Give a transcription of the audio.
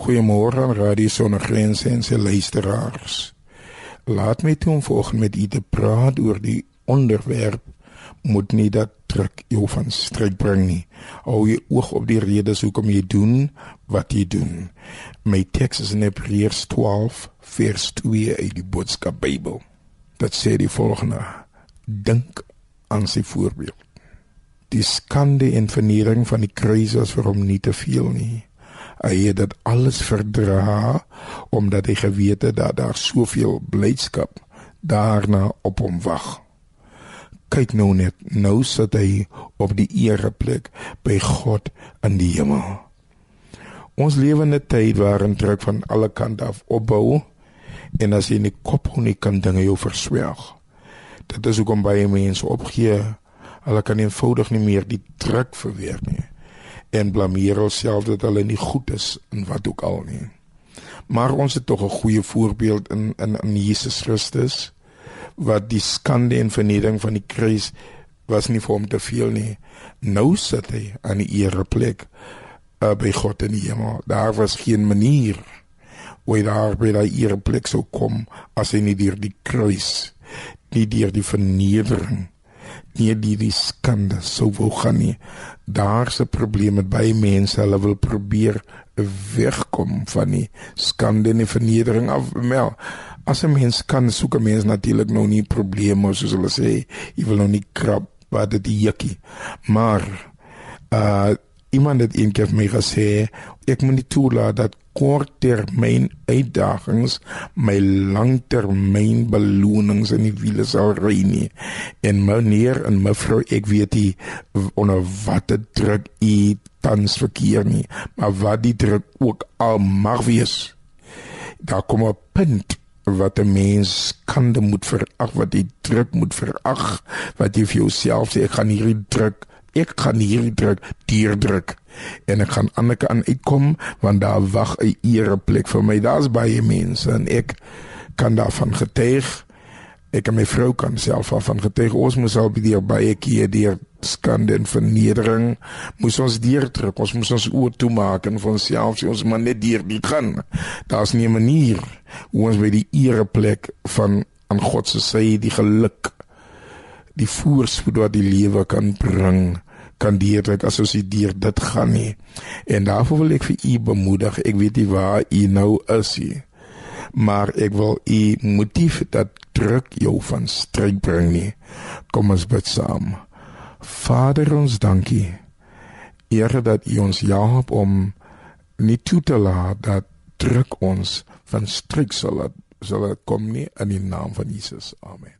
Goeiemôre aan Radio Sonnegrense en se luisteraars. Laat my toe om vanoggend met u te praat oor die onderwerp moet nie dat druk jou van stryd bring nie. Hou jy oog op die redes hoekom jy doen wat jy doen. My teks is in Hebreërs 12 vers 2 uit die Boodskap Bybel. Dit sê die volgende: Dink aan sy voorbeeld. Die skande en vernedering van die kruis was vir hom nie te veel nie hy het dit alles verdra omdat hy geweet het dat daar soveel blydskap daarna op hom wag. Kyk nou net, nou sit hy op die ereplek by God in die hemel. Ons lewe in 'n tyd waarin druk van alle kante af opbou en as jy nie kop nie kan dinge jou verswelg. Dit is hoekom baie mense opgee. Hulle kan eenvoudig nie meer die druk verweer nie en blameer onsself dat hulle nie goed is in wat ook al nie. Maar ons het tog 'n goeie voorbeeld in in in Jesus Christus wat die skande en vernedering van die kruis was nie vir hom te veel nie. Nou sit hy aan die ereplek uh, by God in die hemel. Daar was geen manier hoe hy daar by die ereplek sou kom as hy nie deur die kruis, nie deur die vernedering nie die die skande sou wou gaan nie. Daar's 'n probleem met baie mense, hulle wil probeer wegkom van die skande en die vernedering af. Wel, as 'n mens kan soek 'n mens natuurlik nou nie probleme soos hulle sê, jy wil nou nie krap wat dit jukkie. Maar uh iemand het eendag vir my gesê ek moet nie toelaat dat korttermyn uitdagings my langtermyn belonings in die wiele sal ry nie. En meneer en mevrou ek weet nie onder watter druk u tans verkeer nie maar wat die druk ook al mag wees daar kom 'n punt wat 'n mens kan de moet verag wat die druk moet verag wat jy vir jouself sê ek gaan hierdie druk ek gaan hier druk dier druk en ek gaan aan uitkom want daar wag 'n ereplek vir my. Daar's baie mense en ek kan daarvan getuig. Ek en my vrou kan self van getuig. Ons moes al by die baie keer deur skande en vernedering moes ons deur druk ons moes ons oë toemaak en vir onsself sê ons maar net deur die gaan. Daar's nie 'n manier hoe ons by die ereplek van aan God se sy die geluk die voorspoed wat die lewe kan bring kan deur dit as ons deur dit gaan nie. En daarvoor wil ek vir u bemoedig. Ek weet nie waar u nou is nie maar ek wil u motief dat druk jou van stryd bring nie. Kom ons bid saam. Vader ons dankie. Here dat u ons help om nie toe te laat dat druk ons van stryd sal sal kom nie. In die naam van Jesus. Amen